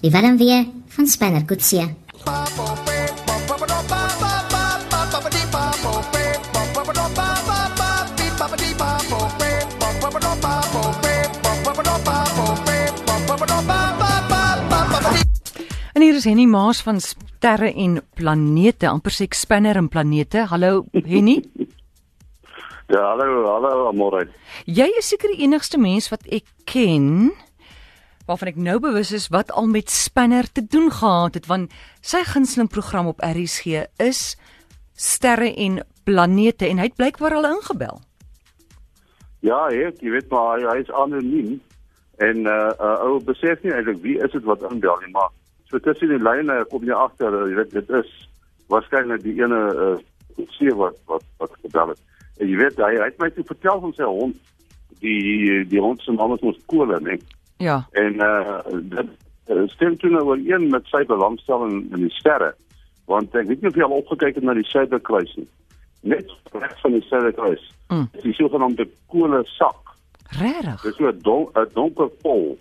Die warm weer van Spanner Coetzee. En hier is Henny Maas van sterre en planete, amper sê ek spinner en planete. Hallo Henny. Ja, hallo, hallo Amore. Jy is seker die enigste mens wat ek ken waarvan ek nou bewus is wat al met spinner te doen gehad het want sy gunsteling program op RSG is sterre en planete en hy het blykbaar al ingebel. Ja, ek, jy weet maar hy, hy is anoniem en uh, uh ou besef nie eintlik wie is dit wat inbel nie, maar so tussen die lyne kom jy agter, jy weet dit is waarskynlik die ene uh seer wat wat wat gebel het. En jy weet hy, hy het my toe vertel van sy hond die die hond se naam is mos Kole, nee. Ja. En uh dit uh, stem toe nou ooreen met sy belangstelling in die sterre. Want ek weet nie of jy al opgekyk het na die Suiderkruis nie. Net reg van die Suiderkruis. Mm. Die sogenaamde Kole sak. Regtig? Dis so 'n don, donker pol.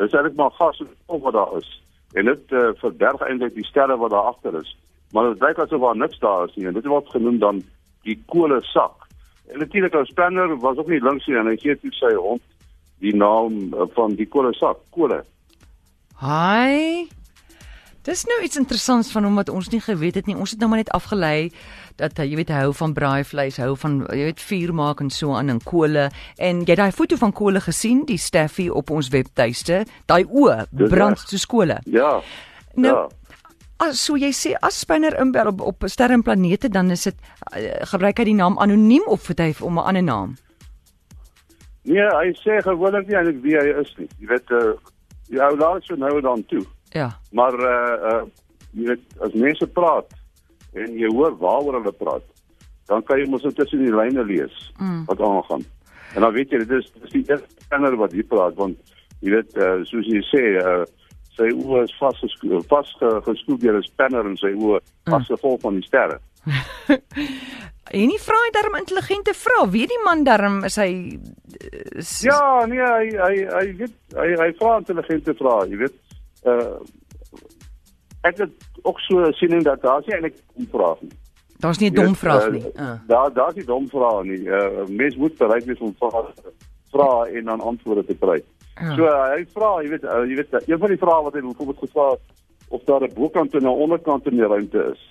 Dis eintlik maar gas wat daar is. En dit uh, verberg eintlik die sterre wat daar agter is. Maar dit lyk asof daar niks daar is nie. En dit word genoem dan die Kole sak. En natuurlik ons spanner was ook nie links nie en hy gee toe sy hond die naam uh, van die Kole sak, Kole. Hi. Dis nou iets interessants van hom wat ons nie geweet het nie. Ons het nou maar net afgelei dat hy, jy weet, hou van braaivleis, hou van jy weet vuur maak en so aan en kole en jy het daai foto van kole gesien, die Steffi op ons webtuiste. Daai oë brand soos kole. Ja. Nou, ja. As so jy sê as spinner inbel op, op sterre en planete dan is dit uh, gebruik hy die naam anoniem of het hy om 'n ander naam? Nee, hy sê gewoonlik nie eintlik wie hy is nie. Jy weet uh, jy hou laat so nou en dan toe. Ja. Maar uh uh jy weet as mense praat en jy hoor waaroor hulle praat, dan kan jy mos net tussen die lyne lees Mm. wat aangaan. En dan weet jy dit is dis die eerste kenner wat hier praat want jy weet uh, soos jy sê uh sy oë is vas vas geskoel deur 'n spanner en sy oë as gevolg van die sterre. En nie vra hy darm intelligente vrae. Weet die man darm is hy is, Ja, nee, hy hy hy weet hy hy vra intelligente vrae, jy weet. Uh ek het ook so 'n siening dat daar nie eintlik om vrae nie. Daar's nie 'n dom vraag uh, nie. Uh. Daar daar's nie dom vrae nie. Uh mens moet bereid wees om vrae vra en dan antwoorde te kry. Ja. So uh, hy vra, jy weet, uh, jy weet, een van die vrae wat hy byvoorbeeld gevra het of daar 'n bokant en 'n onderkant in die ruimte is.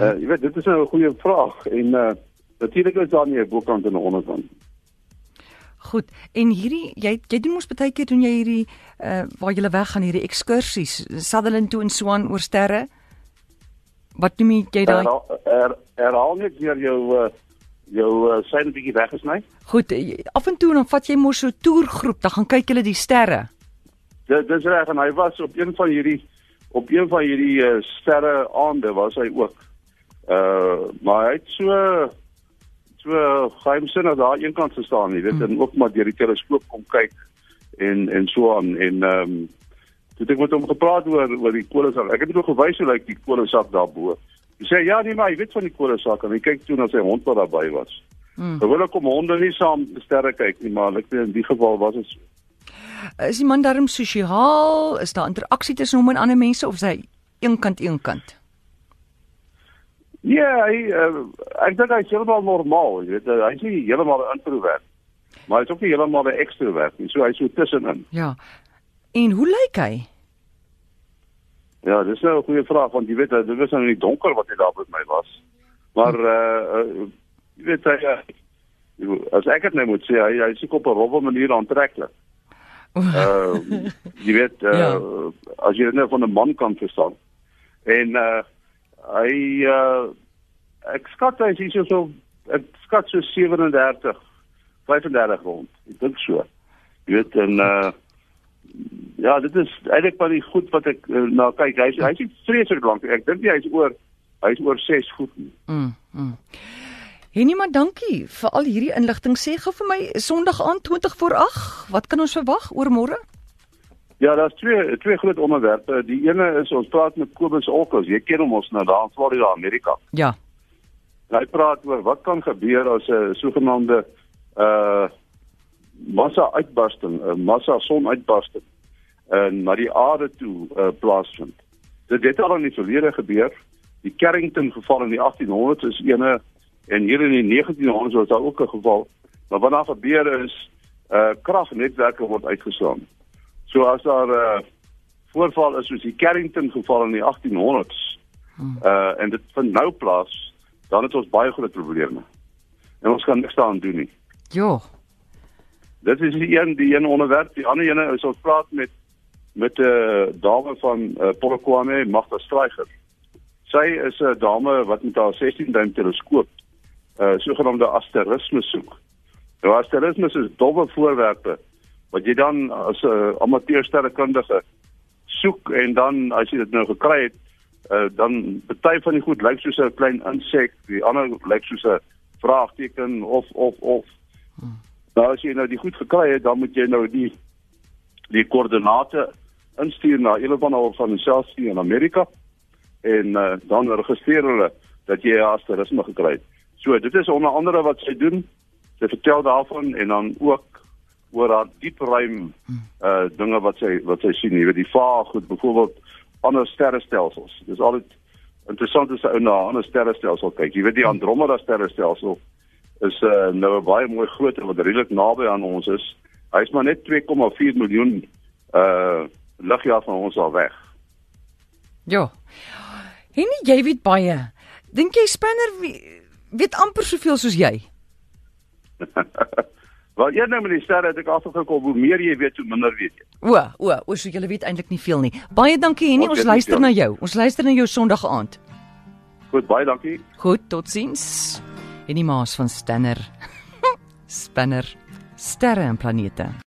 Uh jy weet, dit is nou 'n goeie vraag en uh natuurlik is daar nie 'n bokant en 'n onderkant. Goed. En hierdie jy jy doen mos baie keer doen jy hierdie uh waar jy weggaan hierdie ekskursies, Sutherland toe en Swan oor sterre. Wat noem jy daai? Herhaal her, herhaal net weer jou uh, jou uh, syne bietjie weggesny. Goed, eh, af en toe dan vat jy mos so 'n toergroep, dan gaan kyk hulle die sterre. Dit dis reg en hy was op een van hierdie op een van hierdie uh, sterre aande was hy ook. Uh maar hy het so so geheimsinnig daar een kant gestaan, jy weet, mm. en ook maar deur die teleskoop kom kyk en en so aan en ehm um, toe het ek met hom gepraat oor oor die kolesak. Ek het hom gewys hoe lyk die kolesak daarbo. Hy sê ja, nee, maar hy weet van die kolesak en hy kyk toe na sy hond wat daarby was. Hmm. Gewoonlik kom honde nie saam te sterre kyk nie, maar ek weet in die geval was dit so. Is die man darm sosiaal? Is daar interaksie tussen hom en ander mense of is hy eenkant eenkant? Ja, hy uh, ek dink hy's heeltemal normaal, jy weet, uh, hy's nie heeltemal 'n introwert. Maar hy's ook nie heeltemal 'n ekstrovert nie. So hy's so tussenin. Ja. En hoe lyk hy? Ja, dis nou 'n goeie vraag want jy weet dit was nou in die donker wat hy daar met my was. Maar uh, uh jy weet hy uh, as ek dit nou moet sê, hy hy soek op 'n rowwe manier aantreklik. Uh jy weet uh, Ja. as jy dit nou van 'n man kan verstaan. En uh hy uh ek skat hy is hier so ek skat so 37 35 rond. Ek dink so. Jy weet en uh ja, dit is eintlik maar die goed wat ek uh, na kyk. Hy's hy's nie vreeslik lank. Ek dink hy's oor hy's oor 6 voet. Mm. mm. Henie maar dankie vir al hierdie inligting. Sê gou vir my Sondag aand 20 voor 8, wat kan ons verwag oor môre? Ja, daar's twee twee groot onderwerpe. Die ene is ons praat met Kobus Olkers. Jy ken hom ons nou daar in Florida, Amerika. Ja. Hy praat oor wat kan gebeur as 'n sogenaamde uh massa uitbarsting, 'n massa sonuitbarsting en na die aarde toe uh, plaasvind. Dit het al in die verlede gebeur. Die Carrington geval in die 1800s is ene en hier in die 1900s was daar ook 'n geval. Maar wat daar gebeur is uh kragnetwerke word uitgeslaan. So as daar 'n uh, voorval is soos die Carrington geval in die 1800s uh en dit vind nou plaas, dan het ons baie groot probleme. En ons kan niks daaraan doen nie. Jo. Dit is die een die een onderwerp, die ander ene is ons praat met met 'n uh, dame van uh, Polokwane, Magda Streiger. Sy is 'n uh, dame wat met haar 16 duim teleskoop uh sogenaamde asterisme soek. Nou asterisme is dowwe voorwerpe wat jy dan as 'n uh, amateur sterrekundige soek en dan as jy dit nou gekry het, uh, dan party van die goed lyk soos 'n klein insek, die ander lyk soos 'n vraagteken of of of. Hmm. Nou as jy nou die goed gekry het, dan moet jy nou die die koördinate instuur na een hulle van selfs in Amerika en uh, dan registreer hulle dat jy asterisme gekry het. So dit is onder andere wat sy doen. Sy vertel daarvan en dan ook oor haar diep ruim uh dinge wat sy wat sy sien, jy weet die vaag goed byvoorbeeld ander sterrestelsels. Dis altyd interessant as jy na ander sterrestelsel kyk. Jy weet die Andromeda sterrestelsel is uh nou 'n baie mooi groot en wat redelik naby aan ons is. Hy's maar net 2,4 miljoen uh ligjaar van ons al weg. Ja. En jy weet baie. Dink jy Spanner weet amper soveel soos jy? Wel, jy nou met die sterre het ek afgekom hoe meer jy weet hoe minder weet jy. O, o, o, so jy weet eintlik nie veel nie. Baie dankie Henny, ons luister na jou. Ons luister na jou Sondag aand. Goed, baie dankie. Goed, totsiens. Henny Maas van Stenner. Spanner. Sterre en planete.